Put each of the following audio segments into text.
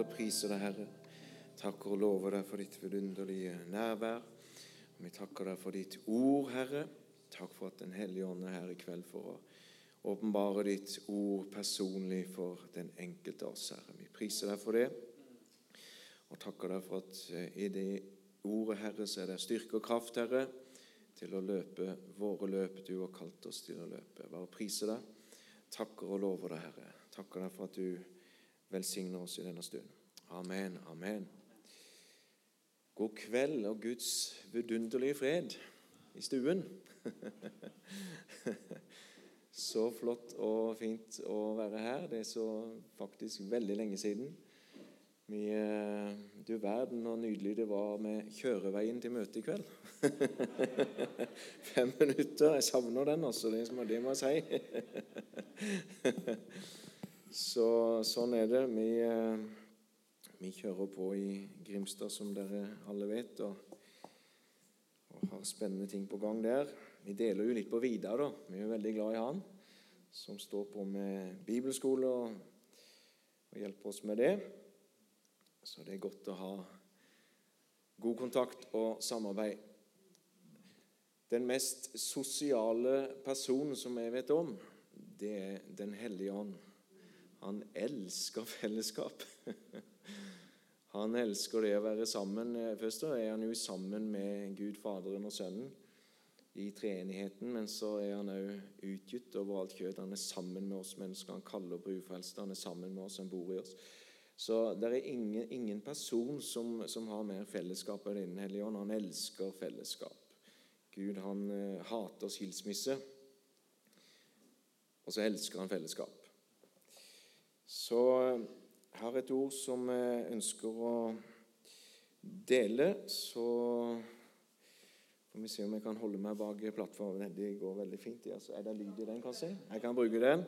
bare priser deg, Herre. Takker og lover deg for ditt vidunderlige nærvær. Vi takker deg for ditt ord, Herre. Takk for at Den hellige ånd er her i kveld for å åpenbare ditt ord personlig for den enkelte av oss, Herre. Vi priser deg for det og takker deg for at eh, i det ordet, Herre, så er det styrke og kraft, Herre, til å løpe våre løp du har kalt oss til å løpe. Bare priser deg. Takker og lover deg, Herre. Takker deg for at du velsigner oss i denne stund. Amen. Amen. God kveld og Guds vidunderlige fred i stuen. så flott og fint å være her. Det er så faktisk veldig lenge siden. Vi, eh, du verden hvor nydelig det var med kjøreveien til møtet i kveld. Fem minutter. Jeg savner den, altså. Det må jeg si. Så, sånn er det. Vi, eh, vi, kjører på i Grimstad, som dere alle vet, og, og, har spennende ting på gang der. Vi deler jo litt på Vidar, da. Vi er veldig glad i han, som står på med bibelskole og, og hjelper oss med det. Så det er godt å ha god kontakt og samarbeid. Den mest sosiale personen som jeg vet om, det er Den hellige ånd. Han elsker fellesskap. Han elsker det å være sammen. Først er han jo sammen med Gud Faderen og Sønnen i treenigheten, men så er han òg utgitt over alt kjøtt. Han er sammen med oss mennesker. Han kaller på ufrelste. Han er sammen med oss. Han bor i oss. Så det er ingen, ingen person som, som, har mer fellesskap enn Den hellige ånd. Han elsker fellesskap. Gud han uh, hater skilsmisse, og så elsker han fellesskap. Så jeg har et ord som jeg ønsker å dele. Så får vi se om jeg kan holde meg bak plattformen. Det går veldig fint. Altså, er det lyd i den, kanskje? Jeg kan bruke den.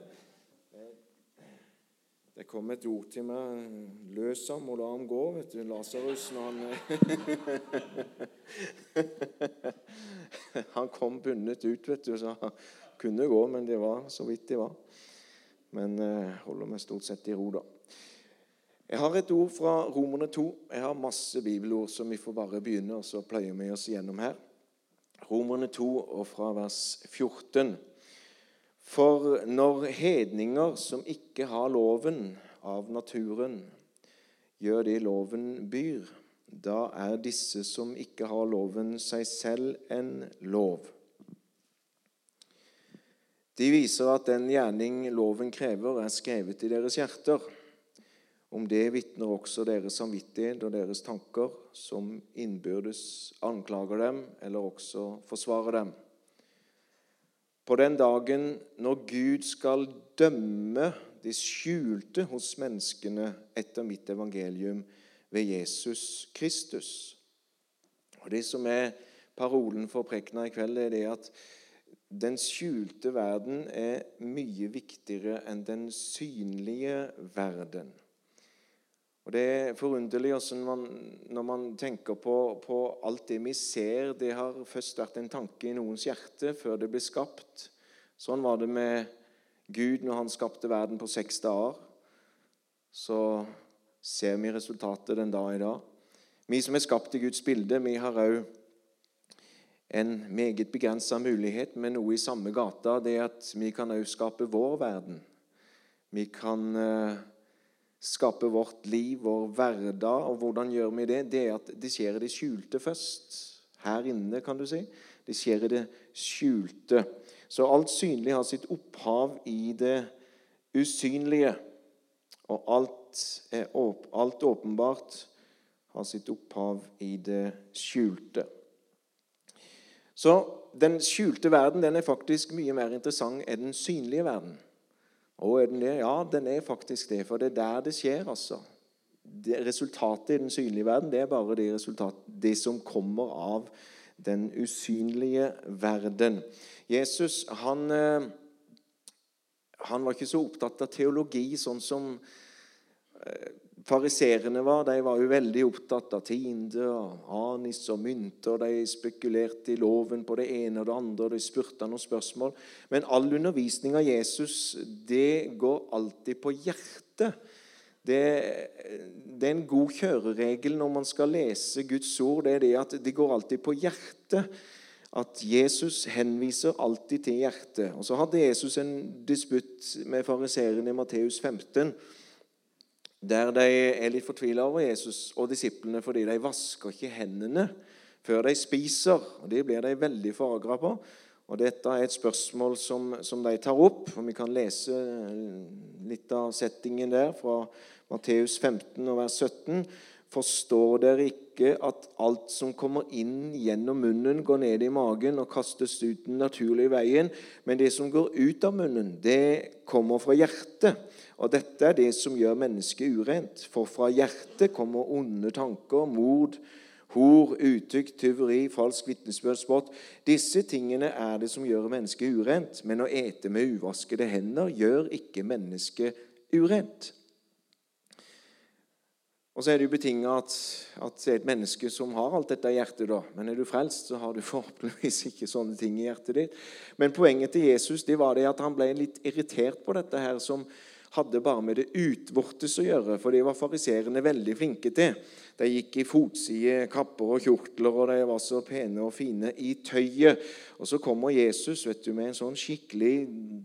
Det kom et ord til meg 'løs ham og la ham gå', vet du. Lasarus når han Han kom bundet ut, vet du, så han kunne gå, men det var så vidt det var. Men jeg eh, holder meg stort sett i ro, da. Jeg har et ord fra Romerne 2. Jeg har masse bibelord som vi får bare begynne, og så pløyer vi oss gjennom her. Romerne 2 og fra vers 14. For når hedninger som ikke har loven av naturen, gjør det loven byr, da er disse som ikke har loven, seg selv en lov. De viser at den gjerning loven krever, er skrevet i deres hjerter. Om det vitner også deres samvittighet og deres tanker, som innbyrdes anklager dem eller også forsvarer dem på den dagen når Gud skal dømme de skjulte hos menneskene etter mitt evangelium ved Jesus Kristus. Og Det som er parolen for prekena i kveld, er det at den skjulte verden er mye viktigere enn den synlige verden. Og Det er forunderlig man, når man tenker på, på, alt det vi ser. Det har først vært en tanke i noens hjerte før det ble skapt. Sånn var det med Gud når han skapte verden på seks dager. Så ser vi resultatet den dag i dag. Vi som er skapt i Guds bilde, vi har òg en meget begrensa mulighet med noe i samme gata. Det at vi kan òg skape vår verden. Vi kan uh, skape vårt liv, vår hverdag. Og hvordan gjør vi det? Det er at det skjer i det skjulte først. Her inne, kan du si. Det skjer i det skjulte. Så alt synlig har sitt opphav i det usynlige. Og alt, alt åpenbart har sitt opphav i det skjulte. Så den skjulte verden den er faktisk mye mer interessant enn den synlige verden. Og er den det? Ja, den er faktisk det, for det er der det skjer, altså. Det, resultatet i den synlige verden det er bare det, det som kommer av den usynlige verden. Jesus han, eh, han var ikke så opptatt av teologi, sånn som eh, Fariserene var de var jo veldig opptatt av tiende og anis og mynter. De spekulerte i loven på det ene og det andre, og de spurte noen spørsmål. Men all undervisning av Jesus det går alltid på hjertet. det, det, er en god kjøreregel når man skal lese Guds ord. Det er det at det går alltid på hjertet. At Jesus henviser alltid til hjertet. Og Så hadde Jesus en disputt med fariseerne i Matteus 15, der de er litt fortvila over Jesus og disiplene fordi de vasker ikke hendene før de spiser. og Det blir de veldig forargra på. Og Dette er et spørsmål som, som, de tar opp. og Vi kan lese litt av settingen der fra Matteus 15 vers 17. Forstår dere ikke at alt som kommer inn gjennom munnen, går ned i magen og kastes ut den naturlige veien, men det som går ut av munnen, det kommer fra hjertet. Og dette er det som gjør mennesket urent. For fra hjertet kommer onde tanker, mord, hor, utukt, tyveri, falsk vitnesbyrd, spott. Disse tingene er det som gjør mennesket urent. Men å ete med uvaskede hender gjør ikke mennesket urent. Og så er det jo betinga at, at, det er et menneske som har alt dette i hjertet. da. Men er du frelst, så har du forhåpentligvis ikke sånne ting i hjertet ditt. Men poenget til Jesus det var det at han ble litt irritert på dette her som hadde bare med det utvortes å gjøre, for det var fariserene veldig flinke til. De gikk i fotside kapper og kjortler, og de var så pene og fine i tøyet. Og så kommer Jesus vet du, med en sånn skikkelig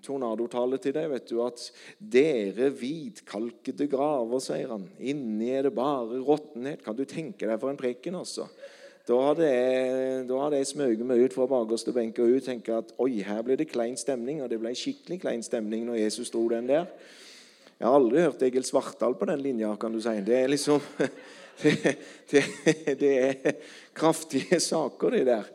tornadotale til deg. vet du, At 'dere hvitkalkede graver', sier han. 'Inni er det bare råttenhet'. Kan du tenke deg for en preken, altså? Da hadde jeg, da jeg smøget meg ut fra bakerste benk og ut tenkt at oi, her ble det klein stemning. Og det ble skikkelig klein stemning når Jesus dro den der. Jeg har aldri hørt Egil Svartdal på den linja, kan du si. Det er liksom det, det, det er kraftige saker, det der.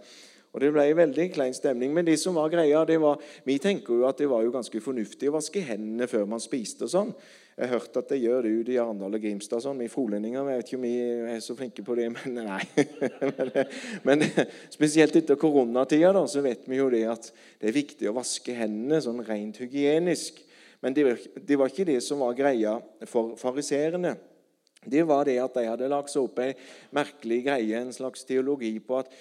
Og Det ble veldig klein stemning. Men det som var greia, det var, vi tenker jo at det var jo ganske fornuftig å vaske hendene før man spiste. og sånn. Jeg har hørt at det gjør det ute i Arendal og Grimstad. sånn. Vi frolendinger vet ikke om vi er så flinke på det, men nei. men, spesielt etter koronatida da, så vet vi jo det at det er viktig å vaske hendene sånn rent hygienisk. Men det det var ikke det som var greia for fariseerne. Det var det at de hadde lagt seg opp ei merkelig greie, en slags teologi på at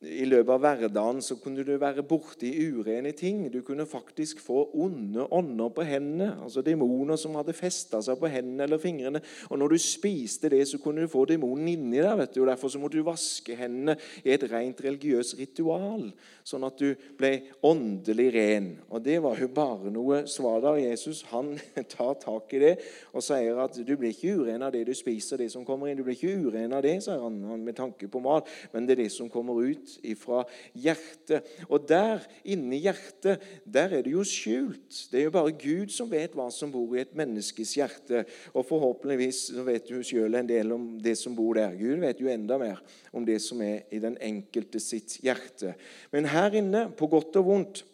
i løpet av hverdagen så kunne du være borti urene ting. Du kunne faktisk få onde ånder på hendene, altså demoner som hadde festa seg på hendene eller fingrene. Og Når du spiste det, så kunne du få demonen inni deg. vet du, og Derfor så måtte du vaske hendene i et rent religiøst ritual, sånn at du ble åndelig ren. Og Det var jo bare noe svada. Jesus han tar tak i det og sier at du blir ikke uren av det du spiser, det som kommer inn. Du blir ikke uren av det, sier han med tanke på mat, men det er det som kommer ut ifra hjertet. Og der, inni hjertet, der er det jo skjult. Det er jo bare Gud som vet hva som bor i et menneskes hjerte. Og forhåpentligvis så vet du sjøl en del om det som bor der. Gud vet jo enda mer om det som er i den enkelte sitt hjerte. Men her inne, på godt og vondt,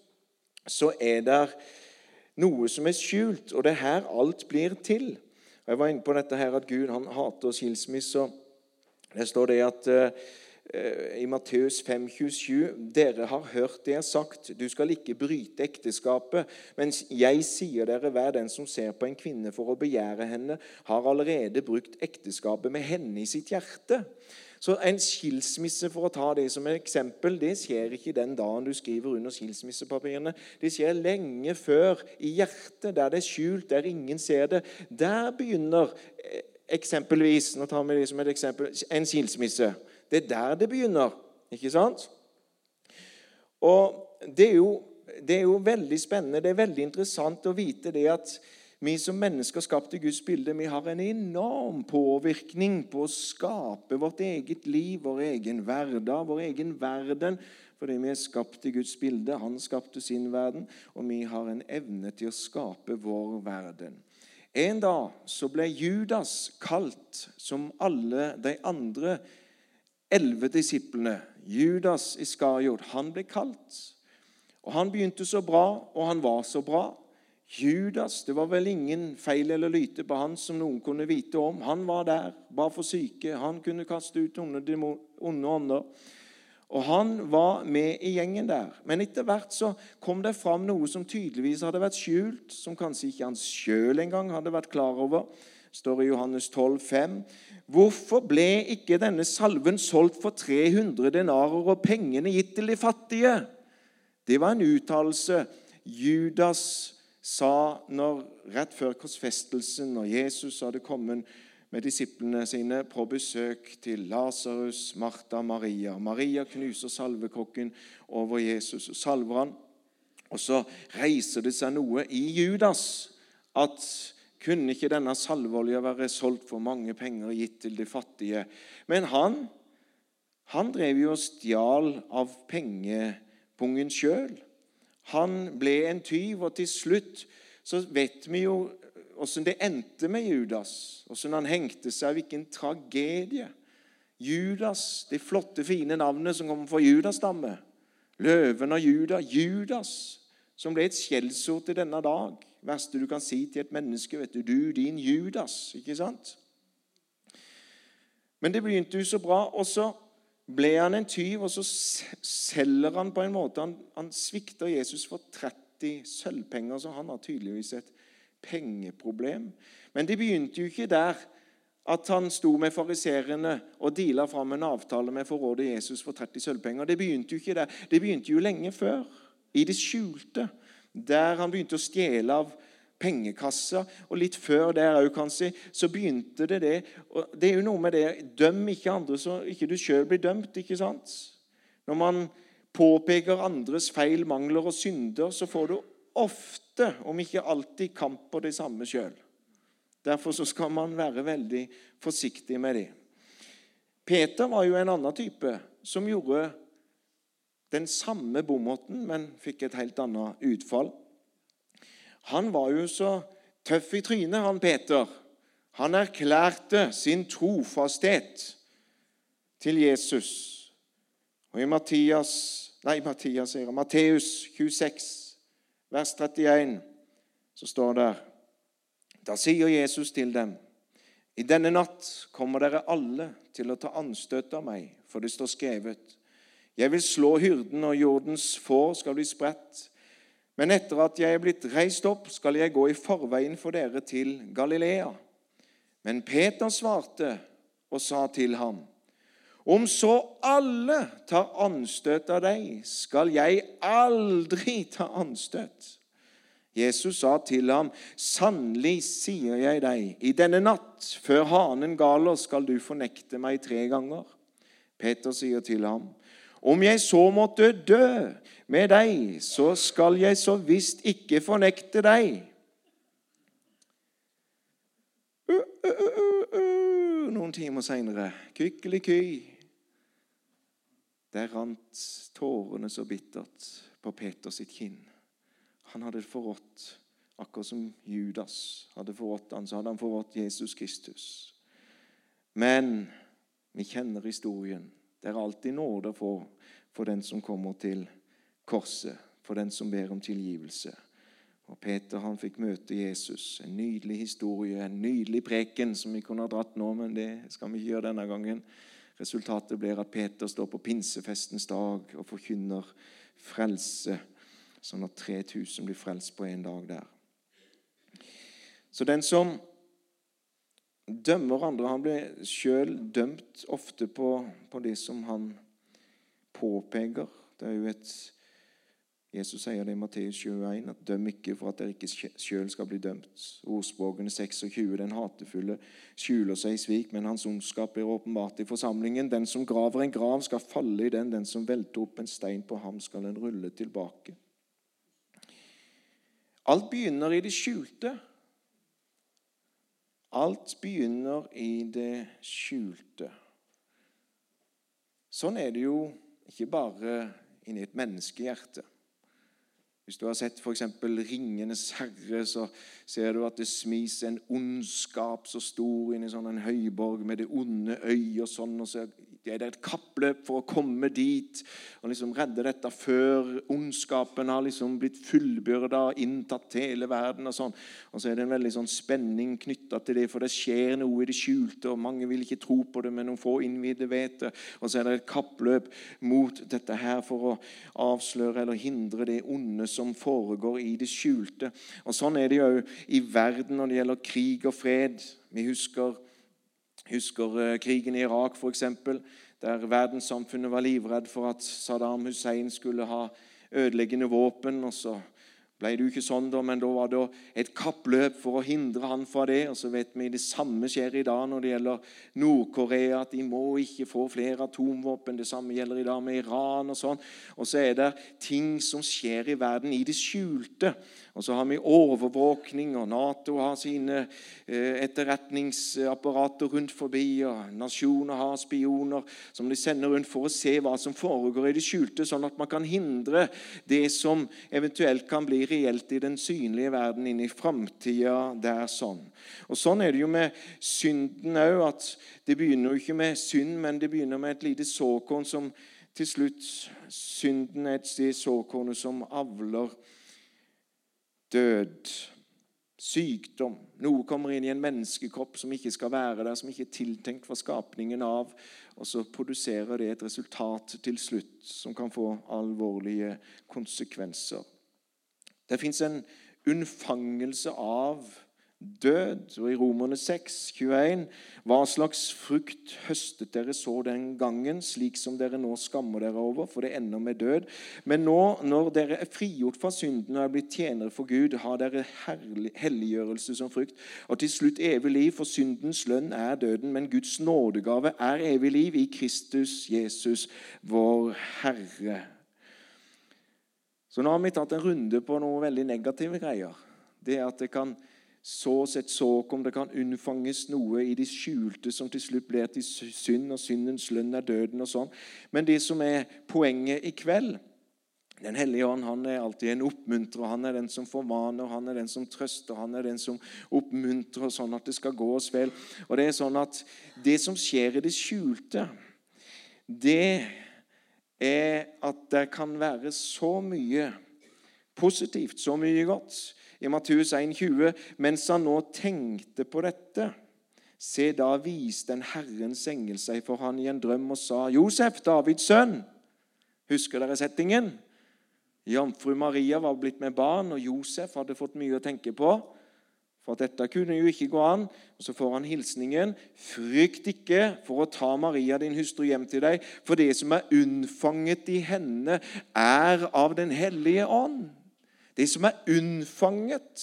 så er det noe som er skjult, og det er her alt blir til. Jeg var inne på dette her at Gud han hater skilsmisse. Det står det at Eh, i Matteus 5,27.: Dere har hørt det jeg har sagt, du skal ikke bryte ekteskapet. Mens jeg sier dere, hver den som ser på en kvinne for å begjære henne, har allerede brukt ekteskapet med henne i sitt hjerte. Så en skilsmisse, for å ta det som et eksempel, det skjer ikke den dagen du skriver under skilsmissepapirene. Det skjer lenge før, i hjertet, der det er skjult, der ingen ser det. Der begynner eh, eksempelvis nå tar vi det som et eksempel, en skilsmisse. Det er der det begynner. Ikke sant? Og det er, jo, det er jo veldig spennende, det er veldig interessant å vite det at vi som mennesker skapt i Guds bilde, vi har en enorm påvirkning på å skape vårt eget liv, vår egen hverdag, vår egen verden. Fordi vi er skapt i Guds bilde. Han skapte sin verden, og vi har en evne til å skape vår verden. En dag så ble Judas kalt som alle de andre elleve disiplene, Judas Iskariot, han ble kalt. Og Han begynte så bra, og han var så bra. Judas, Det var vel ingen feil eller lyte på han som noen kunne vite om. Han var der, bare for syke, han kunne kaste ut onde ånder. Og han var med i gjengen der. Men etter hvert så kom det fram noe som tydeligvis hadde vært skjult, som kanskje ikke han sjøl engang hadde vært klar over. Står i Johannes 12, 5. Hvorfor ble ikke denne salven solgt for 300 denarer og pengene gitt til de fattige? Det var en uttalelse Judas sa når, rett før korsfestelsen, når Jesus hadde kommet med disiplene sine på besøk til Lasarus, Martha, Maria. Maria knuser salvekokken over Jesus og salver han. Og så reiser det seg noe i Judas at kunne ikke denne salveolja være solgt for mange penger og gitt til de fattige? Men han, han drev jo og stjal av pengepungen sjøl. Han ble en tyv, og til slutt så vet vi jo åssen det endte med Judas, åssen han hengte seg. Hvilken tragedie. Judas, det flotte, fine navnet som kommer fra Judas-stamme. Løven av Juda. Judas, som ble et skjellsord til denne dag. Verste du kan si til et menneske. vet Du, du din Judas. Ikke sant? Men det begynte jo så bra. Og så ble han en tyv, og så selger han på en måte Han, han svikter Jesus for 30 sølvpenger, så han har tydeligvis et pengeproblem. Men det begynte jo ikke der at han sto med fariserene og deala fram en avtale med forrådet Jesus for 30 sølvpenger. Det begynte jo ikke der. Det begynte jo lenge før, i det skjulte, der han begynte å stjele av pengekassa. Og litt før der òg, kanskje, så begynte det det. Og det er jo noe med det Døm ikke andre så ikke du sjøl blir dømt. ikke sant? Når man påpeker andres feil, mangler og synder, så får du ofte, om ikke alltid, kamp på det samme sjøl. Derfor så skal man være veldig forsiktig med det. Peter var jo en annen type som gjorde den samme bomåten, men fikk et helt annet utfall. Han var jo så tøff i trynet, han Peter. Han erklærte sin trofasthet til Jesus. Og i Mattias, nei, Mattias, sier Matteus 26, vers 31, så står det Da sier Jesus til dem i denne natt kommer dere alle til å ta anstøt av meg, for det står skrevet:" Jeg vil slå hyrden, og jordens får skal bli spredt. Men etter at jeg er blitt reist opp, skal jeg gå i forveien for dere til Galilea. Men Peter svarte og sa til ham, om så alle tar anstøt av deg, skal jeg aldri ta anstøt. Jesus sa til ham, sannelig sier jeg deg, i denne natt, før hanen galer, skal du fornekte meg tre ganger. Peter sier til ham, om jeg så måtte dø med deg, så skal jeg så visst ikke fornekte deg. Uh, uh, uh, Noen timer seinere, kykkeliky, der rant tårene så bittert på Peters sitt kinn. Han hadde forrådt, akkurat som Judas hadde forrådt han, så hadde han forrådt Jesus Kristus. Men vi kjenner historien. Det er alltid nåde for, for den som kommer til korset, for den som ber om tilgivelse. Og Peter han fikk møte Jesus. En nydelig historie, en nydelig preken som vi kunne ha dratt nå, men det skal vi ikke gjøre denne gangen. Resultatet blir at Peter står på pinsefestens dag og forkynner frelse, sånn at 3000 blir frelst på en dag der. Så den som dømmer andre, han blir sjøl dømt ofte på, på det som han påpeker. Det er jo et Jesus sier det i Matteus 21, at 'døm ikke for at dere ikke sjøl skal bli dømt'. Ordspråkene 26, den hatefulle skjuler seg i svik, men hans ondskap blir åpenbart i forsamlingen. Den som graver en grav, skal falle i den. Den som velter opp en stein på ham, skal den rulle tilbake. Alt begynner i det skjulte. Alt begynner i det skjulte. Sånn er det jo ikke bare inni et menneskehjerte. Hvis du har sett f.eks. 'Ringenes herre', så ser du at det smis en ondskap så stor inni sånn en høyborg med det onde øyet og sånn. og så det er et kappløp for å komme dit og liksom redde dette før ondskapen har liksom blitt fullbyrda og inntatt hele verden. Og sånn. Og så er det en veldig sånn spenning knytta til det, for det skjer noe i det skjulte. og Mange vil ikke tro på det, men noen få innvidde vet det. Og så er det et kappløp mot dette her for å avsløre eller hindre det onde som foregår i det skjulte. Og Sånn er det jo i verden når det gjelder krig og fred. Vi husker husker eh, krigen i Irak, f.eks., der verdenssamfunnet var livredd for at Saddam Hussein skulle ha ødeleggende våpen. og så ble det jo ikke sånn, da, men da var det et kappløp for å hindre han fra det. Og så vet vi det samme skjer i dag når det gjelder Nord-Korea, at de må ikke få flere atomvåpen. Det samme gjelder i dag med Iran og sånn. Og så er det ting som skjer i verden i det skjulte. Og så har vi overvåkning, og Nato har sine eh, etterretningsapparater rundt forbi, og nasjoner har spioner som de sender rundt for å se hva som foregår i det skjulte, sånn at man kan hindre det som eventuelt kan bli reelt i den synlige verden inn i framtida der sånn. Og Sånn er det jo med synden òg, at det begynner jo ikke med synd, men det begynner med et lite såkorn som til slutt Synden er et sted såkornet som avler død, sykdom. Noe kommer inn i en menneskekropp som ikke skal være der, som ikke er tiltenkt for skapningen av. Og så produserer det et resultat til slutt som kan få alvorlige konsekvenser. Det fins en unnfangelse av død. Og i Romerne 6, 21, hva slags frukt høstet dere så den gangen, slik som dere nå skammer dere over, for det ender med død. Men nå, når dere er frigjort fra synden og er blitt tjenere for Gud, har dere helliggjørelse som frukt, og til slutt evig liv, for syndens lønn er døden, men Guds nådegave er evig liv i Kristus Jesus, vår Herre. Så nå har vi tatt en runde på noen veldig negative greier. Det at det kan sås et såk om det kan unnfanges noe i de skjulte som til slutt blir til synd, og syndens lønn er døden og sånn. Men det som er poenget i kveld Den hellige ånd han er alltid en oppmuntrer. Han er den som formaner, han er den som trøster, han er den som oppmuntrer sånn at det skal gå oss vel. Og Det er sånn at det som skjer i det skjulte, det er at det kan være så mye positivt, så mye godt i Matteus 1,20.: Mens han nå tenkte på dette, se, da viste en Herrens engel seg for han i en drøm og sa, Josef, Davids sønn. Husker dere settingen? Jomfru Maria var blitt med barn, og Josef hadde fått mye å tenke på. For at dette kunne jo ikke gå an. Og Så får han hilsningen. Frykt ikke for å ta Maria, din hustru, hjem til deg, for det som er unnfanget i henne, er av Den hellige ånd det som er unnfanget.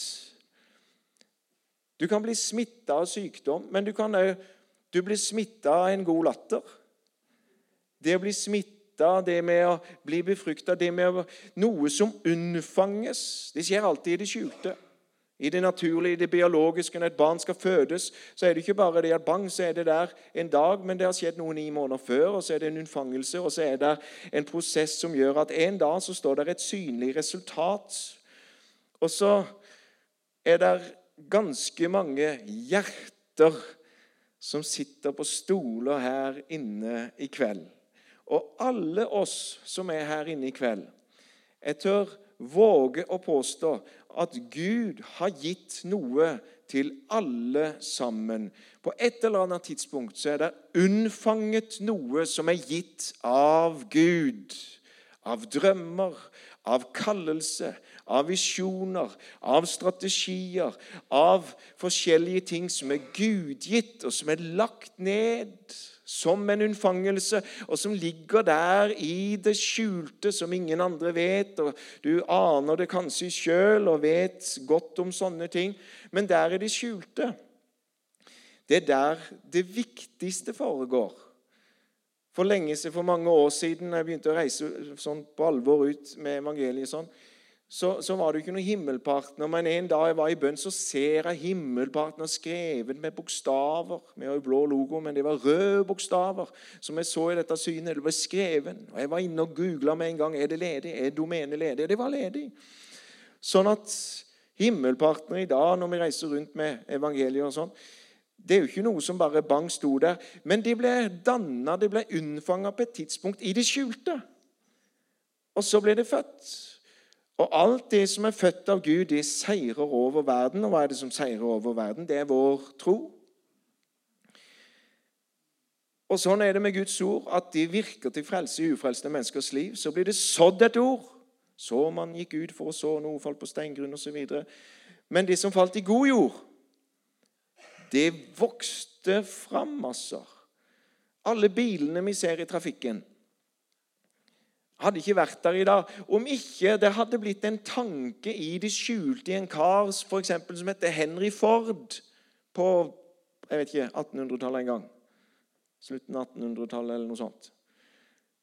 Du kan bli smitta av sykdom, men du kan òg bli smitta av en god latter. Det å bli smitta, det med å bli befrukta, det med å, noe som unnfanges Det skjer alltid i det skjulte. I det naturlige, i det biologiske. Når et barn skal fødes, så er det ikke bare det at bang, så er det der en dag, men det har skjedd noe ni måneder før, og så er det en unnfangelse, og så er det en prosess som gjør at en dag så står det et synlig resultat og så er det ganske mange hjerter som sitter på stoler her inne i kveld. Og alle oss som er her inne i kveld, jeg tør våge å påstå at Gud har gitt noe til alle sammen. På et eller annet tidspunkt så er det unnfanget noe som er gitt av Gud. Av drømmer, av kallelse, av visjoner, av strategier, av forskjellige ting som er gudgitt, og som er lagt ned som en unnfangelse, og som ligger der i det skjulte, som ingen andre vet. og Du aner det kanskje sjøl og vet godt om sånne ting, men der er det skjulte. Det er der det viktigste foregår. For lenge siden, for mange år siden, da jeg begynte å reise sånn på alvor ut med evangeliet, sånn, så, så, var det jo ikke noen himmelpartner. Men en dag jeg var i bønn, så ser jeg himmelpartner skrevet med bokstaver. Vi har jo blå logo, men det var røde bokstaver som jeg så i dette synet. Det var skrevet. Og Jeg var inne og googla med en gang. Er det ledig? Er domenet ledig? Det var ledig. Sånn at himmelpartner i dag, når vi reiser rundt med evangeliet og sånn, det er jo ikke noe som bare bang sto der. Men de ble danna, de ble unnfanga på et tidspunkt i det skjulte. Og så ble de født. Og alt det som er født av Gud, det seirer over verden. Og hva er det som seirer over verden? Det er vår tro. Og sånn er det med Guds ord, at de virker til frelse i ufrelste menneskers liv. Så blir det sådd et ord. Så man gikk ut for å så, noe falt på steingrunn osv. Men de som falt i god jord, det vokste fram masser. Alle bilene vi ser i trafikken hadde ikke vært der i dag om ikke det hadde blitt en tanke i det skjulte i en kar for eksempel, som heter Henry Ford på jeg vet ikke, 1800-tallet en gang. Slutten av 1800-tallet eller noe sånt.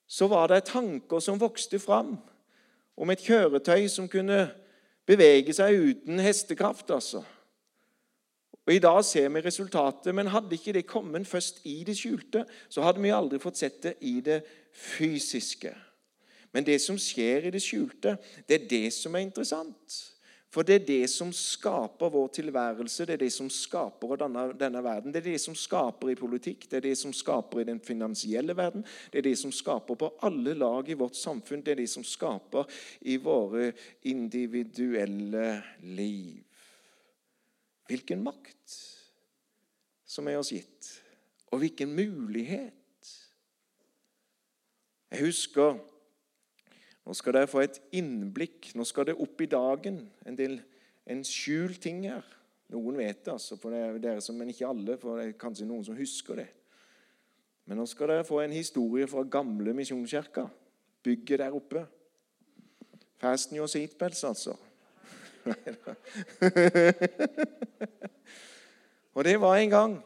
Så var det tanker som vokste fram om et kjøretøy som kunne bevege seg uten hestekraft. altså. Og I dag ser vi resultatet, men hadde ikke det kommet først i det skjulte, så hadde vi aldri fått sett det i det fysiske. Men det som skjer i det skjulte, det er det som er interessant. For det er det som skaper vår tilværelse, det er det som skaper denne, denne, verden. Det er det som skaper i politikk, det er det som skaper i den finansielle verden. Det er det som skaper på alle lag i vårt samfunn. Det er det som skaper i våre individuelle liv. Hvilken makt som er oss gitt, og hvilken mulighet. Jeg husker nå skal dere få et innblikk. Nå skal det opp i dagen en del en skjult ting her. Noen vet det, altså, for det er dere som, men ikke alle. for det er kanskje noen som husker det. Men nå skal dere få en historie fra gamle Misjonskirka. Bygget der oppe. Fasten your seatbelts, altså. Og det var en gang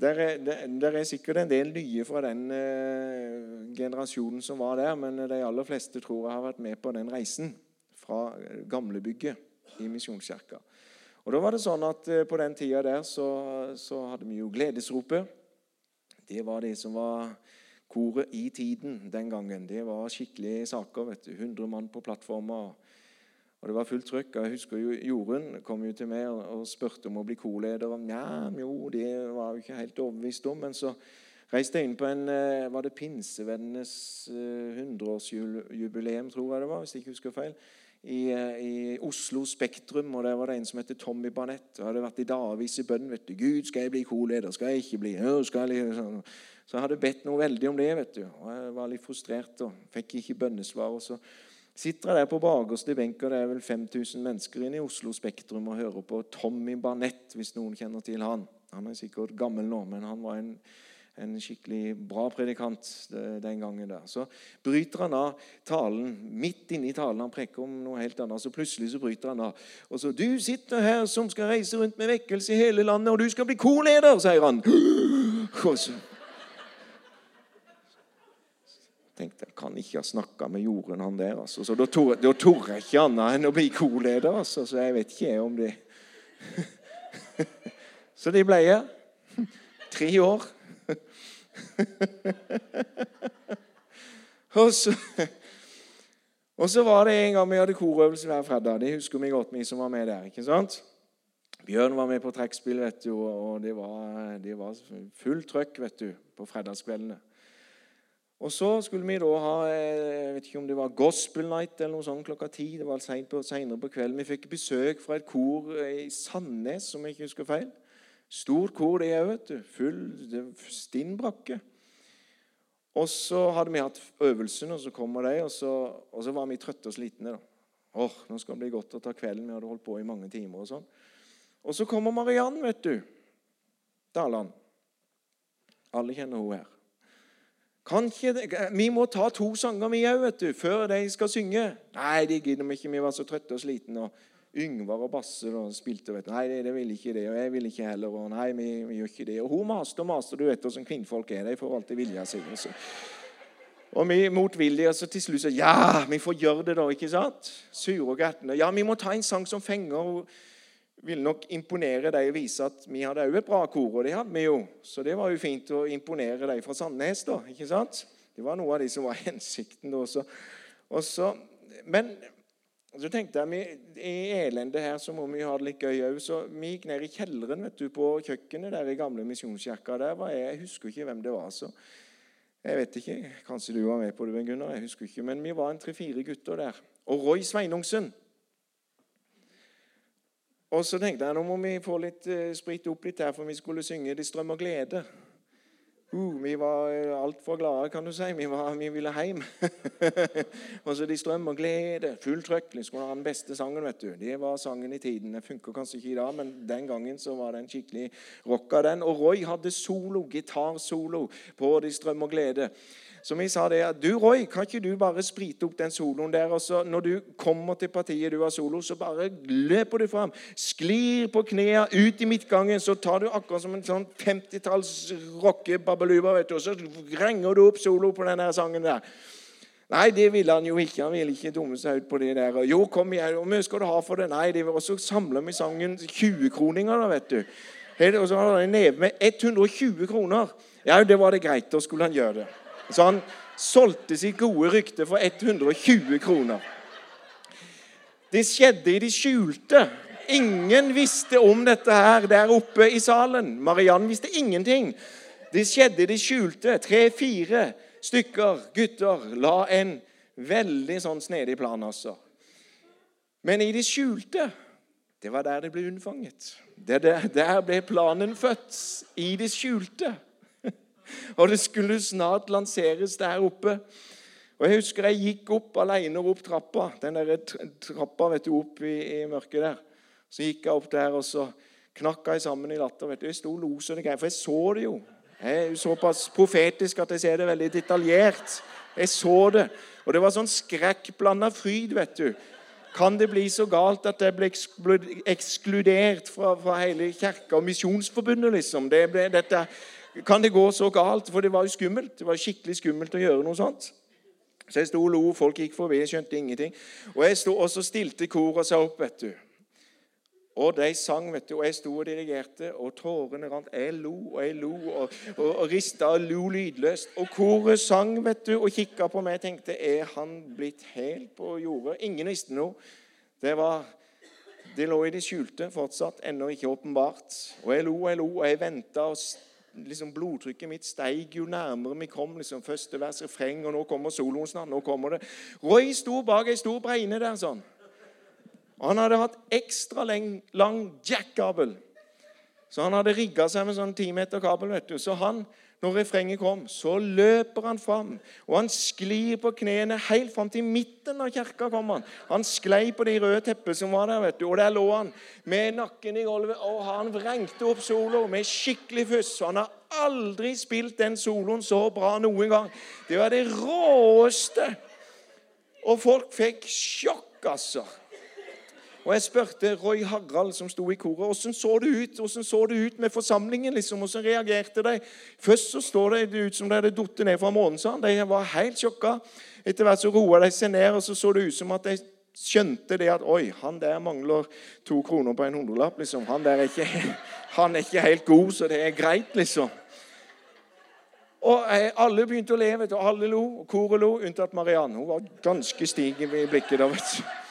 der er, der er, sikkert en del nye fra den uh, generasjonen som var der, men de aller fleste tror jeg har vært med på den reisen fra gamlebygget i Misjonskirka. Og da var det sånn at uh, På den tida der så, så, hadde vi jo Gledesropet. Det var det som var koret i tiden den gangen. Det var skikkelige saker. vet du. 100 mann på plattformer. Og det var fullt trykk. Jeg husker jo Jorunn kom jo til meg og, og spurte om å bli korleder. Nja, jo, det var jo ikke helt overbevist om. Men så reiste jeg inn på en eh, Var det Pinsevennenes 100-årsjubileum, eh, tror jeg det var, hvis jeg ikke husker feil. I, eh, I, Oslo Spektrum, og der var det en som het Tommy Barnett. Og hadde vært i dagevis i bønn. vet du, 'Gud, skal jeg bli korleder? Skal jeg ikke bli?' Skal jeg, sånn. Så jeg hadde bedt noe veldig om det. vet du, og Jeg var litt frustrert og fikk ikke bønnesvar. og så sitter jeg der på bakerste benk, og det er vel 5000 mennesker inne i Oslo Spektrum og hører på Tommy Barnett, hvis noen kjenner til han. Han er sikkert gammel nå, men han var en, en skikkelig bra predikant den gangen. der. Så bryter han av talen midt inne i talen. Han preker om noe helt annet. Så plutselig så bryter han av. Og så 'Du sitter her som skal reise rundt med vekkelse i hele landet, og du skal bli korleder', sier han. Og så tenkte jeg kan ikke ha snakka med Jorunn, han der. Altså. Så da torde jeg ikke annet enn å bli korleder. Altså. Så jeg vet ikke om det Så de ble jeg. Tre år. og, så, og så var det en gang vi hadde korøvelse hver fredag. Det husker vi godt, vi som var med der. ikke sant? Bjørn var med på trekkspill, vet du, og det var, det var fullt trøkk vet du, på fredagskveldene. Og så skulle vi da ha jeg vet ikke om det var gospel night eller noe sånt klokka ti. Det var senere på kvelden. Vi fikk besøk fra et kor i Sandnes, om jeg ikke husker feil. Stort kor, det òg, vet du. Full stinn brakke. Og så hadde vi hatt øvelsen, og så kommer de, og så, og så var vi trøtte og slitne. da. Åh, nå skal det bli godt å ta kvelden. Vi hadde holdt på i mange timer. Og sånn. Og så kommer Mariann, vet du. Daland. Alle kjenner hun her. Ikke, vi må ta to sanger, vi òg, før de skal synge. Nei, det gidder vi ikke. Vi var så trøtte og slitne. Og Yngvar og Basse og spilte. vet du. Nei, det, det vil ikke det, og jeg vil ikke heller. og nei, vi, vi gjør ikke det. Og hun maste og maste. Du vet hvordan kvinnfolk er. De får alltid vilja si. Og vi motvillige, så til slutt så Ja, vi får gjøre det, da. ikke sant? Sure og gretne. Ja, vi må ta en sang som fenger. og ville nok imponere dem og vise at vi hadde òg et bra kor. Og det hadde vi jo. Så det var jo fint å imponere dem fra Sandnes. da, ikke sant? Det var noe av de som var hensikten. da også. Og så, men så tenkte jeg i elendet her så må vi ha det litt gøy òg. Så vi gikk ned i kjelleren vet du, på kjøkkenet der i gamle misjonskirka. Der var jeg, jeg husker ikke hvem det var. så jeg vet ikke. Kanskje du var med på det, Gunnar. jeg husker ikke, Men vi var en tre-fire gutter der. Og Roy Sveinungsen og så tenkte jeg nå må vi få litt uh, sprit opp litt her, for vi skulle synge 'Det strømmer glede'. Uh, vi var altfor glade, kan du si. Vi, var, vi ville hjem. og så de strøm og glede. Full trøkk. Skulle ha den beste sangen, vet du. Det var sangen i tiden. Den funker kanskje ikke i dag, men den gangen så var den skikkelig rocka, den. Og Roy hadde solo, gitarsolo på De strøm og glede. Så vi sa det at du, Roy, kan ikke du bare sprite opp den soloen der? og så Når du kommer til partiet du har solo, så bare løper du fram. Sklir på knærne ut i midtgangen. Så tar du akkurat som en sånn 50-talls rockebabaluba, vet du, og så renger du opp solo på den sangen der. Nei, det ville han jo ikke. Han ville ikke dumme seg ut på det der. Jo, kom igjen, hvor mye skal du ha for det? Nei, det var, også samler vi sangen 20-kroninger, da, vet du. Og så hadde han en neve med 120 kroner. Ja, det var det greit. Da skulle han gjøre det. Så han solgte sitt gode rykte for 120 kroner. Det skjedde i det skjulte. Ingen visste om dette her der oppe i salen. Mariann visste ingenting. Det skjedde i det skjulte. Tre-fire stykker gutter la en veldig sånn snedig plan, altså. Men i det skjulte, det var der det ble unnfanget. der ble planen født. I det skjulte. Og det skulle snart lanseres der oppe. Og Jeg husker jeg gikk opp alene opp trappa. Den der trappa vet du, opp i, i, mørket der. Så gikk jeg opp der, og så knakk jeg sammen i latter. vet du. Jeg sto og lo så greier, for jeg så det jo. Jeg er såpass profetisk at jeg ser det veldig detaljert. Jeg så det. Og det var sånn skrekkblanda fryd, vet du. Kan det bli så galt at jeg ble ekskludert fra, fra hele kirka og Misjonsforbundet, liksom? Det ble, dette, kan det gå så galt? For det var jo skummelt. Det var skikkelig skummelt å gjøre noe sånt. Så jeg sto og lo, folk gikk forbi, skjønte ingenting. Og jeg sto, og så stilte koret seg opp, vet du. Og de sang, vet du, og jeg sto og dirigerte, og tårene rant. Jeg lo og jeg lo og, og, og rista og lo lydløst. Og koret sang vet du, og kikka på meg og tenkte Er han blitt helt på jordet? Ingen visste noe. Det var det lå i det skjulte fortsatt, ennå ikke åpenbart. Og jeg lo og jeg lo, og jeg venta og liksom Blodtrykket mitt steig jo nærmere vi kom. liksom Første vers, refreng, og nå kommer soloen snart. nå kommer det. Roy sto bak ei stor bregne der sånn. Og han hadde hatt ekstra lang, lang jack-kabel. Så han hadde rigga seg med sånn ti meter kabel. vet du. Så han når refrenget kom, så løper han fram, og han sklir på knærne helt fram til midten av kirka. Han Han sklei på de røde teppet som var der, vet du, og der lå han med nakken i gulvet. Og han vrengte opp solo med skikkelig fuss. Han har aldri spilt den soloen så bra noen gang. Det var det råeste. Og folk fikk sjokk, altså. Og Jeg spurte Roy Harald, som sto i koret, hvordan så det ut Hvordan så det ut med forsamlingen. liksom, Hvordan reagerte de? Først så står det ut som de hadde falt ned fra han. De var helt sjokka. Etter hvert så roa de seg ned, og så så det ut som at de skjønte det at Oi, han der mangler to kroner på en hundrelapp. liksom. Han der er ikke, han er ikke helt god, så det er greit, liksom. Og eh, Alle begynte å le, og alle lo, og koret lo, unntatt Mariann. Hun var ganske stig i blikket. da, vet du.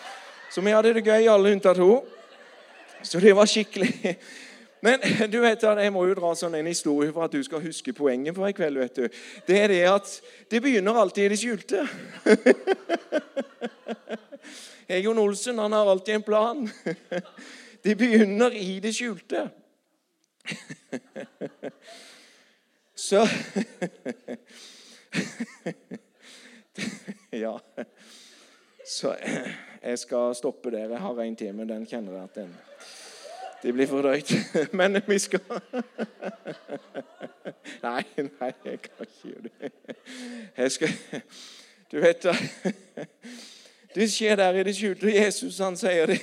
Så vi hadde det gøy, alle unntatt hun. Så det var skikkelig Men du vet, jeg må jo dra sånn en historie for at du skal huske poenget for i kveld. vet du. Det er det at det begynner alltid i det skjulte. Egon Olsen han har alltid en plan. Det begynner i det skjulte. Så Ja. Så jeg skal stoppe der. Jeg har en til, men den kjenner jeg at den Det blir for drøyt. Men vi skal Nei, nei, jeg kan ikke gjøre det. Jeg skal Du vet da Det skjer der i det skjulte. Jesus, han sier det.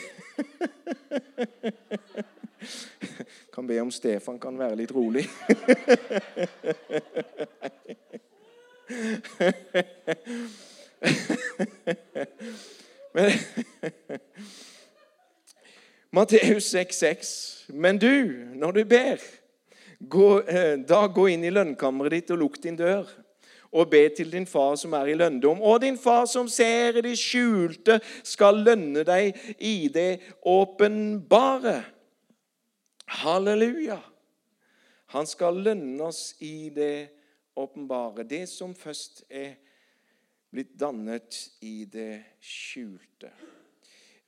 Kan be om Stefan kan være litt rolig. Men Matteus 6,6. Men du, når du ber, gå, eh, da gå inn i lønnkammeret ditt og lukk din dør. Og be til din far som er i lønndom. Og din far som ser i det skjulte, skal lønne deg i det åpenbare. Halleluja. Han skal lønne oss i det åpenbare. Det som først er blitt dannet i det skjulte.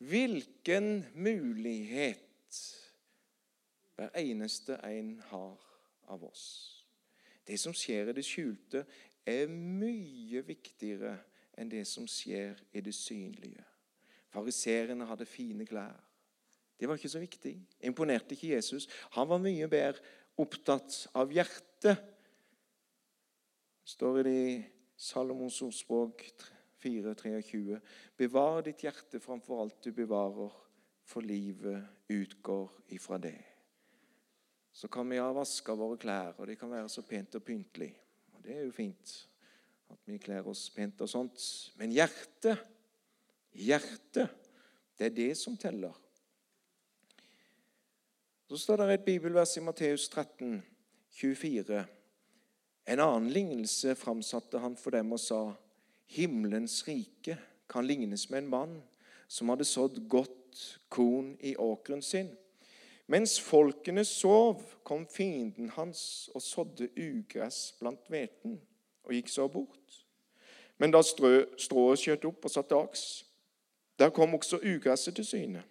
Hvilken mulighet hver eneste en har av oss Det som skjer i det skjulte, er mye viktigere enn det som skjer i det synlige. Fariserene hadde fine klær. Det var ikke så viktig. Imponerte ikke Jesus. Han var mye bedre opptatt av hjertet. står Det i Salomons ordspråk 4,23.: Bevar ditt hjerte framfor alt du bevarer, for livet utgår ifra det. Så kan vi ha vaska våre klær, og det kan være så pent og pyntelig. Og det er jo fint at vi kler oss pent og sånt. Men hjertet, hjertet, det er det som teller. Så står det et bibelvers i Matteus 13, 24. En annen lignelse framsatte han for dem og sa:" Himmelens rike kan lignes med en mann som hadde sådd godt korn i åkeren sin. Mens folkene sov, kom fienden hans og sådde ugress blant hveten og gikk så bort. Men da strået skjøt opp og satt aks. der kom også ugresset til syne.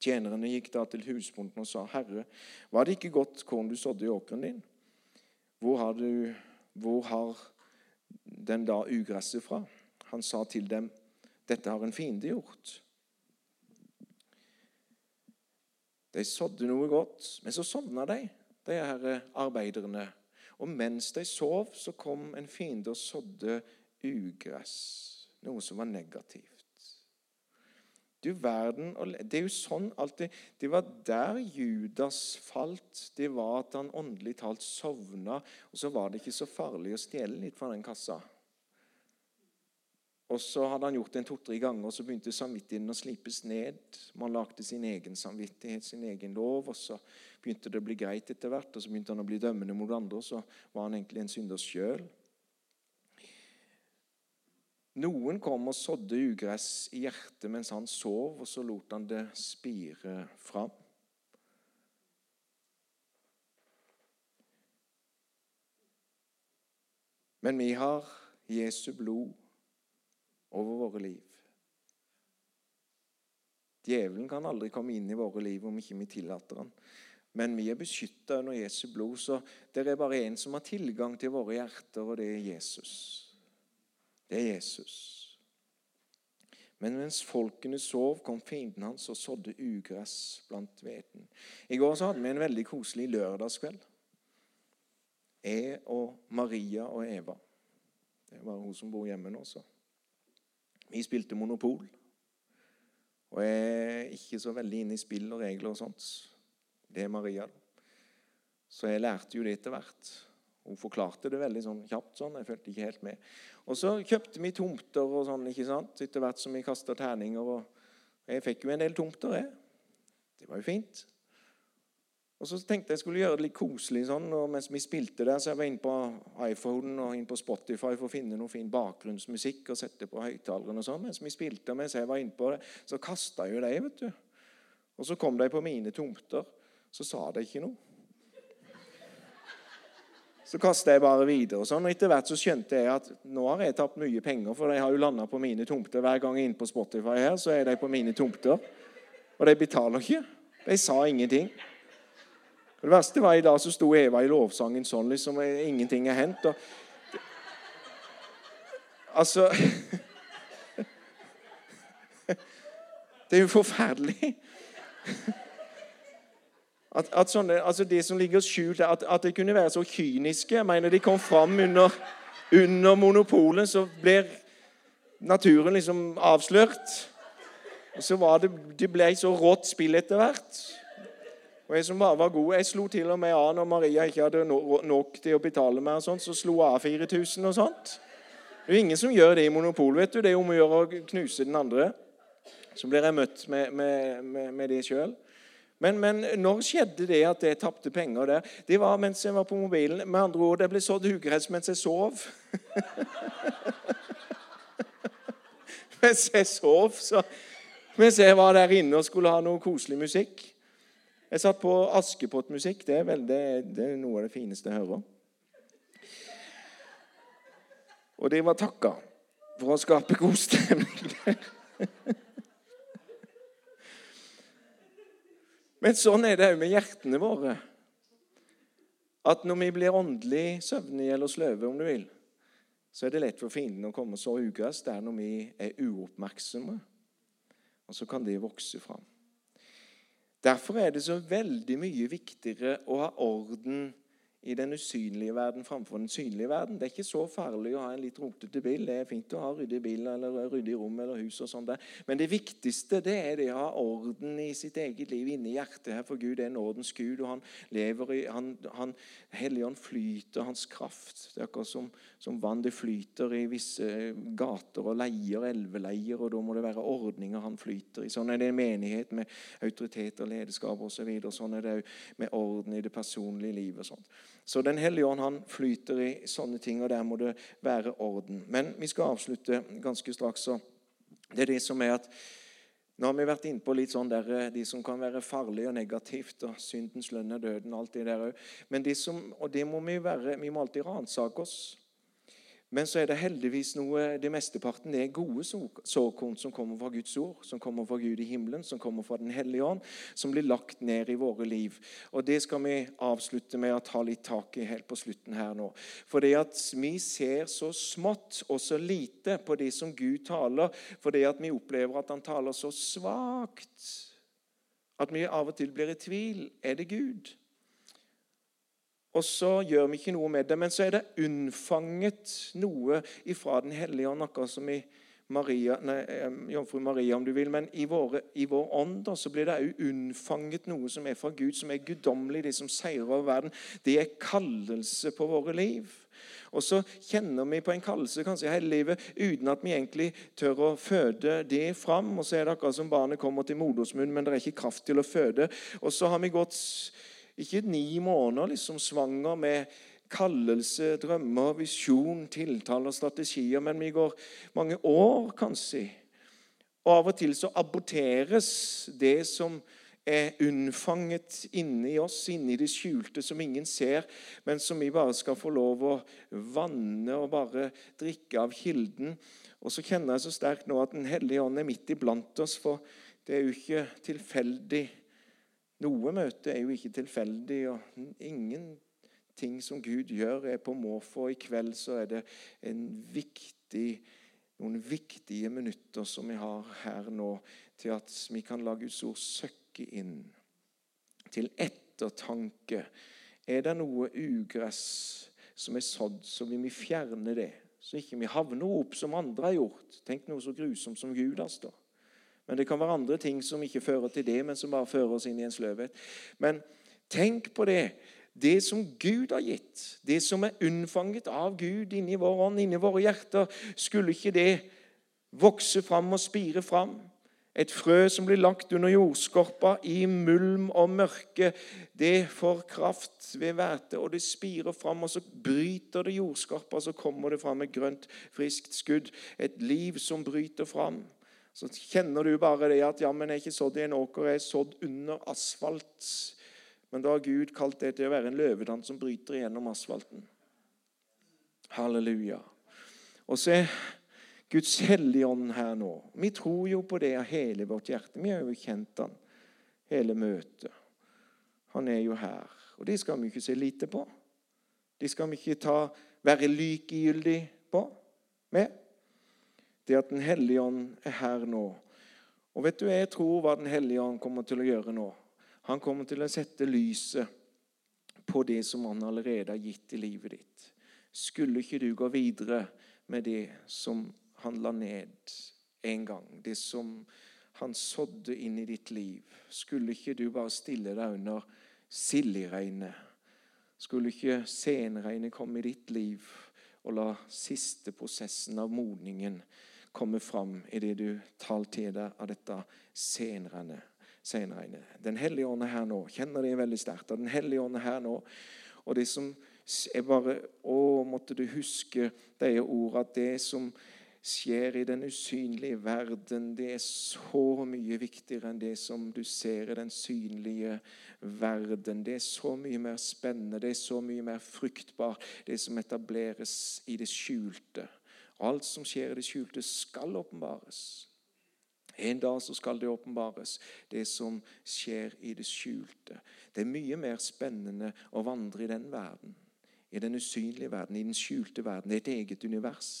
Tjenerne gikk da til husbonden og sa, 'Herre, var det ikke godt korn du sådde i åkeren din?' Hvor har, du, hvor har den da ugresset fra? Han sa til dem, 'Dette har en fiende gjort.' De sådde noe godt, men så sovna de, de her arbeiderne. Og mens de sov, så kom en fiende og sådde ugress, noe som var negativt. Du verden, Det er jo sånn alltid Det var der Judas falt. Det var at han åndelig talt sovna. Og så var det ikke så farlig å stjele litt fra den kassa. Og så hadde han gjort det en to-tre ganger, og så begynte samvittigheten å slipes ned. Man lagde sin egen samvittighet, sin egen lov, og så begynte det å bli greit etter hvert. Og så begynte han å bli dømmende mot andre, og så var han egentlig en synder sjøl. Noen kom og sådde ugress i hjertet mens han sov, og så lot han det spire fram. Men vi har Jesu blod over våre liv. Djevelen kan aldri komme inn i våre liv om ikke vi tillater han. Men vi er beskytta under Jesu blod, så det er bare én som har tilgang til våre hjerter, og det er Jesus. Det er Jesus. Men mens folkene sov, kom fienden hans og sådde ugress blant hveten. I går så hadde vi en veldig koselig lørdagskveld. Jeg og Maria og Eva. Det var hun som bor hjemme nå, så. Vi spilte Monopol. Og jeg er ikke så veldig inne i spill og regler og sånt. Det er Maria. Så jeg lærte jo det etter hvert. Hun forklarte det veldig sånn kjapt. sånn, Jeg følte ikke helt med. Og så kjøpte vi tomter og sånn, ikke sant, etter hvert som vi kasta terninger. og Jeg fikk jo en del tomter, jeg. Det var jo fint. Og Så tenkte jeg skulle gjøre det litt koselig sånn, og mens vi spilte der, så jeg var inne på iPhonen og inn på Spotify for å finne noe fin bakgrunnsmusikk og sette på høyttaleren. og sånn. Mens vi spilte, mens jeg var inne på det, så kasta jo de, vet du. Og så kom de på mine tomter. Så sa de ikke noe. Så kasta jeg bare videre. og sånn, og Etter hvert så skjønte jeg at nå har jeg tapt mye penger, for de har jo landa på mine tomter. Hver gang jeg er inne på Spotify her, så er de på mine tomter. Og de betaler ikke. De sa ingenting. Og Det verste var i dag så sto Eva i lovsangen sånn, liksom ingenting er hendt. Og... Altså Det er jo forferdelig. At, at sånne, altså Det som ligger skjult, at, at de kunne være så kyniske Jeg mener, De kom fram under, under monopolet, så blir naturen liksom avslørt. Og så var det, det ble så rått spill etter hvert. Og jeg som bare var god, jeg slo til og med av når Maria ikke hadde nok til å betale mer, og sånt, så slo av 4000 og sånt. Det er jo ingen som gjør det i monopol. vet du. Det er om å gjøre å knuse den andre. Så blir jeg møtt med, med, med, med det sjøl. Men, men, når skjedde det at jeg tapte penger der? Det var mens jeg var på mobilen. Med andre ord, det ble sådd ugress mens jeg sov. mens jeg sov, så Mens jeg var der inne og skulle ha noe koselig musikk. Jeg satt på Askepott-musikk. Det, det, er noe av det fineste jeg hører. Og det var takka for å skape god stemning Men sånn er det òg med hjertene våre. at når vi blir åndelig søvnige eller sløve, om du vil, så er det lett for fienden å komme og så ugress der når vi er uoppmerksomme. Og så kan det vokse fram. Derfor er det så veldig mye viktigere å ha orden i den usynlige verden framfor den synlige verden. Det er ikke så farlig å ha en litt rotete bil. Det er fint å ha ryddig bil eller ryddig rom eller hus. og sånt der. Men det viktigste det er det å ha orden i sitt eget liv, inni hjertet her. For Gud er nådens Gud, og han lever i han, han, Helligånd flyter, hans kraft. Det er akkurat som, som vann det flyter i visse gater og leier, elveleier, og da må det være ordninger han flyter i. Sånn er det i menighet med autoritet og lederskap osv. Så sånn er det òg med orden i det personlige livet. og sånt. Så Den hellige ånd han flyter i sånne ting, og der må det være orden. Men vi skal avslutte ganske straks. så Det er det som er at nå har vi vært inne på litt sånn der, eh, de som kan være farlige og negativt, og syndens lønn er døden, alt det der òg. Men de som, og det må vi være, vi må alltid ransake oss. Men så er det heldigvis noe det mesteparten er gode såkorn som kommer fra Guds ord, som kommer fra Gud i himmelen, som kommer fra Den hellige ånd, som blir lagt ned i våre liv. Og Det skal vi avslutte med å ta litt tak i helt på slutten her nå. For det at vi ser så smått og så lite på det som Gud taler, for det at vi opplever at han taler så svakt at vi av og til blir i tvil. Er det Gud? Og så gjør vi ikke noe med det. Men så er det unnfanget noe ifra Den hellige ånd, akkurat som i Maria, nei, jomfru Maria, om du vil. Men i, våre, i vår ånd da, så blir det òg unnfanget noe som er fra Gud, som er guddommelig, det som seirer over verden. Det er kallelse på våre liv. Og så kjenner vi på en kallelse kanskje hele livet uten at vi egentlig tør å føde det fram. Og så er det akkurat som barnet kommer til modersmunn, men det er ikke kraft til å føde. Og så har vi gått ikke ni måneder liksom svanger med kallelse, drømmer, visjon, tiltaler, strategier, men vi går mange år, kanskje. Og av og til så aborteres det som er unnfanget inni oss, inni det skjulte, som ingen ser, men som vi bare skal få lov å vanne og bare drikke av kilden. Og så kjenner jeg så sterkt nå at Den hellige ånd er midt iblant oss, for det er jo ikke tilfeldig noe møte er jo ikke tilfeldig, og ingenting som Gud gjør, er på måfå. I kveld så er det viktig, noen viktige minutter som vi har her nå, til at vi kan la Guds ord søkke inn. Til ettertanke. Er det noe ugress som er sådd, så vil vi fjerne det. Så ikke vi havner opp som andre har gjort. Tenk noe så grusomt som Judas, da. Men det kan være andre ting som ikke fører til det, men som bare fører oss inn i en sløvhet. Men tenk på det. Det som Gud har gitt, det som er unnfanget av Gud inni vår ånd, inni våre hjerter, skulle ikke det vokse fram og spire fram? Et frø som blir lagt under jordskorpa i mulm og mørke, det får kraft ved hvete, og det spirer fram, og så bryter det jordskorpa, så kommer det fram et grønt, friskt skudd. Et liv som bryter fram så kjenner du bare det at ja, men jeg er ikke sådd i en åker, jeg er sådd under asfalt. Men da har Gud kalt det til å være en løvedann som bryter igjennom asfalten. Halleluja. Og så er Guds hellige ånd her nå. Vi tror jo på det av hele vårt hjerte. Vi har jo kjent han hele møtet. Han er jo her. Og det skal vi ikke se lite på. Det skal vi ikke ta, være likegyldig på med det at Den hellige ånd er her nå. Og vet du, Jeg tror hva Den hellige ånd kommer til å gjøre nå. Han kommer til å sette lyset på det som han allerede har gitt i livet ditt. Skulle ikke du gå videre med det som han la ned en gang, det som han sådde inn i ditt liv, skulle ikke du bare stille deg under silderegnet? Skulle ikke senregnet komme i ditt liv og la siste prosessen av modningen komme fram det du tar til deg av dette senere. Den hellige ånd er her nå. Kjenner det veldig sterkt. Den hellige ånd er her nå. Og det som er bare Å, måtte du huske de ordene at det som skjer i den usynlige verden, det er så mye viktigere enn det som du ser i den synlige verden. Det er så mye mer spennende, det er så mye mer fruktbart, det som etableres i det skjulte. Alt som skjer i det skjulte, skal åpenbares. En dag så skal det åpenbares, det som skjer i det skjulte. Det er mye mer spennende å vandre i den verden, i den usynlige verden, i den skjulte verden. Det er et eget univers.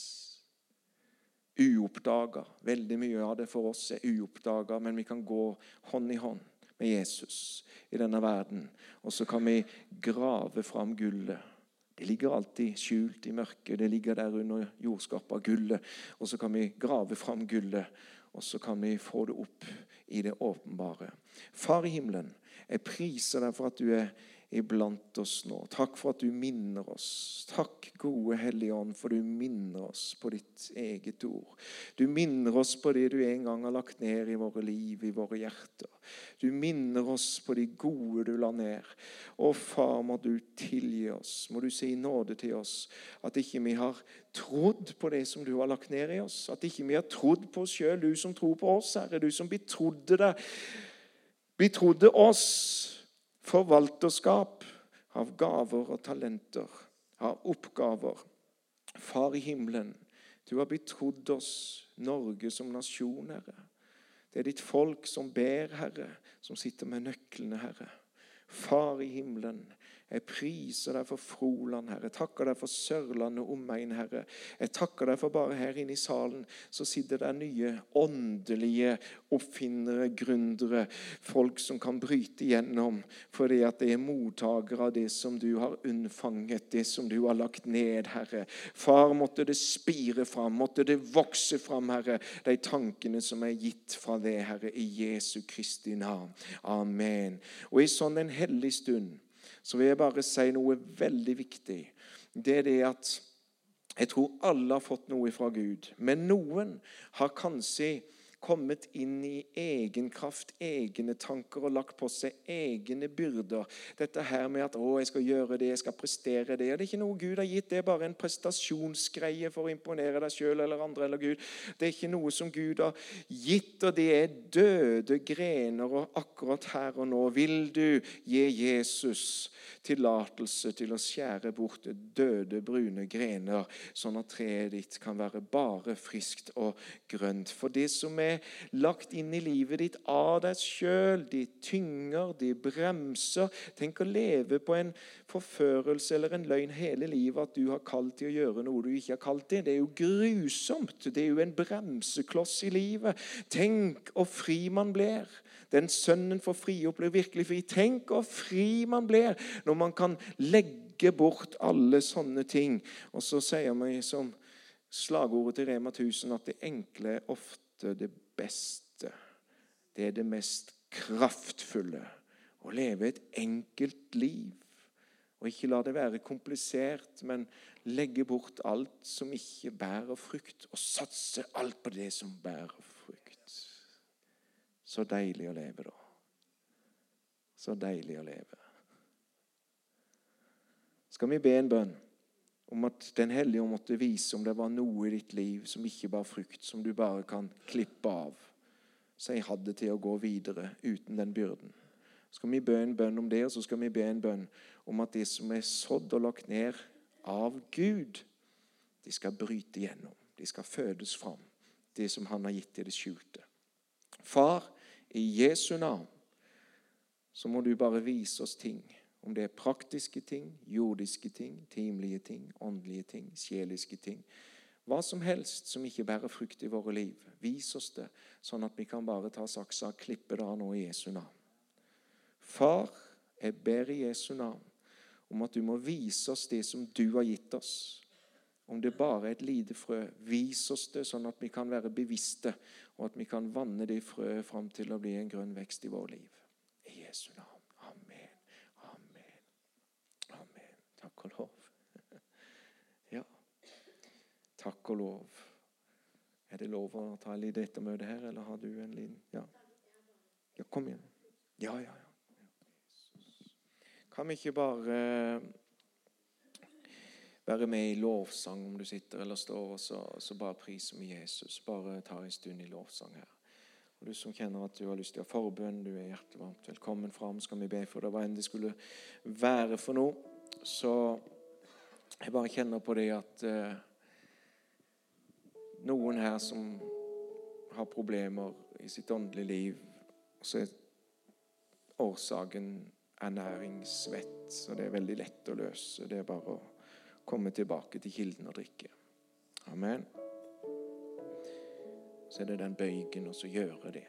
Uoppdaga. Veldig mye av det for oss er uoppdaga, men vi kan gå hånd i hånd med Jesus i denne verden. Og så kan vi grave fram gullet. Det ligger alltid skjult i mørket. Det ligger der under jordskapet av gullet. Og så kan vi grave fram gullet, og så kan vi få det opp i det åpenbare. Far i himmelen, jeg priser deg for at du er iblant oss nå. Takk for at du minner oss. Takk, gode Hellige Ånd, for du minner oss på ditt eget ord. Du minner oss på det du en gang har lagt ned i våre liv, i våre hjerter. Du minner oss på de gode du la ned. Å, far, må du tilgi oss. Må du si nåde til oss. At ikke vi har trodd på det som du har lagt ned i oss. At ikke vi har trodd på oss sjøl, du som tror på oss, Herre. Du som betrodde deg. Betrodde oss forvalterskap av gaver og talenter, av oppgaver. Far i himmelen, du har betrodd oss Norge som nasjon, Herre. Det er ditt folk som ber, Herre, som sitter med nøklene, Herre. Far i himmelen, jeg priser deg for Froland, Herre. Jeg takker deg for Sørlandet og omegn, Herre. Jeg takker deg for bare her inne i salen så sitter det nye åndelige oppfinnere, gründere, folk som kan bryte igjennom fordi at det er mottakere av det som du har unnfanget, det som du har lagt ned, Herre. Far, måtte det spire fram, måtte det vokse fram, Herre, de tankene som er gitt fra det, Herre, i Jesu Kristi navn. Amen. Og i sånn en hellig stund så vil jeg bare si noe veldig viktig. Det er det at jeg tror alle har fått noe fra Gud, men noen har kanskje kommet inn i egen kraft, egne tanker og lagt på seg egne byrder. Dette her med at 'å, jeg skal gjøre det, jeg skal prestere det'. Det er ikke noe Gud har gitt, det er bare en prestasjonsgreie for å imponere deg sjøl eller andre eller Gud. Det er ikke noe som Gud har gitt, og det er døde grener. Og akkurat her og nå vil du gi Jesus tillatelse til å skjære bort døde, brune grener, sånn at treet ditt kan være bare friskt og grønt. For det som er lagt inn i livet ditt av deg sjøl, de tynger, de bremser Tenk å leve på en forførelse eller en løgn hele livet at du har kalt til å gjøre noe du ikke har kalt til. Det er jo grusomt. Det er jo en bremsekloss i livet. Tenk å fri man blir. Den sønnen får fri og blir virkelig fri. Tenk å fri man blir når man kan legge bort alle sånne ting. Og så sier vi som slagordet til Rema 1000 at det enkle er ofte det beste. Det er det mest kraftfulle. Å leve et enkelt liv. Og ikke la det være komplisert, men legge bort alt som ikke bærer frukt, og satse alt på det som bærer frukt. Så deilig å leve, da. Så deilig å leve. Skal vi be en bønn om at Den hellige måtte vise om det var noe i ditt liv som ikke bar frukt, som du bare kan klippe av, så jeg hadde til å gå videre uten den byrden. Så skal vi be en bønn om det, og så skal vi be en bønn om at det som er sådd og lagt ned av Gud, de skal bryte igjennom. De skal fødes fram, det som Han har gitt i det skjulte. Far, i Jesu navn så må du bare vise oss ting. Om det er praktiske ting, jordiske ting, timelige ting, åndelige ting, sjeliske ting. Hva som helst som ikke bærer frukt i våre liv. Vis oss det, sånn at vi kan bare ta saksa og klippe det av nå i Jesu navn. Far, jeg ber i Jesu navn om at du må vise oss det som du har gitt oss. Om det bare er et lite frø, vis oss det, sånn at vi kan være bevisste, og at vi kan vanne det frøet fram til å bli en grønn vekst i vår liv. I Jesu navn. Amen. Amen. Amen. Takk og lov. Ja. Takk og lov. Er det lov å ta litt ettermøte her, eller har du en liten Ja. ja kom igjen. Ja, ja, ja. Kan vi ikke bare være med i lovsang om du sitter eller står, og så, så bare priser vi Jesus. Bare ta en stund i lovsang her. Og Du som kjenner at du har lyst til å ha forbønn, du er hjertelig varmt velkommen fram. Skal vi be for det, hva enn det skulle være for noe. Så jeg bare kjenner på det at eh, noen her som har problemer i sitt åndelige liv. Så er årsaken ernæringssvett, så det er veldig lett å løse. Det er bare å komme tilbake til kilden og drikke. Amen. Så er det den bøygen og så gjøre det.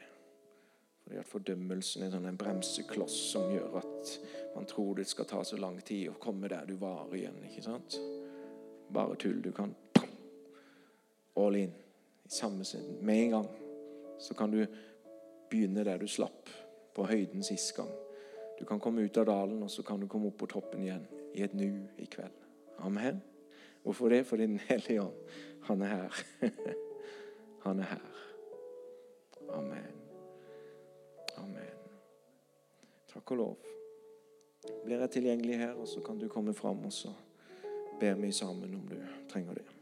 Fordi at Fordømmelsen er sånn en bremsekloss som gjør at man tror det skal ta så lang tid å komme der du var igjen. ikke sant? Bare tull. Du kan all in i samme siden. Med en gang så kan du begynne der du slapp, på høyden sist gang. Du kan komme ut av dalen, og så kan du komme opp på toppen igjen i et nu i kveld. Amen. Hvorfor det? Fordi Den hellige ånd, han er her. Han er her. Amen. Amen. Takk og lov. Blir jeg tilgjengelig her, og så kan du komme fram, og så ber vi sammen om du trenger det.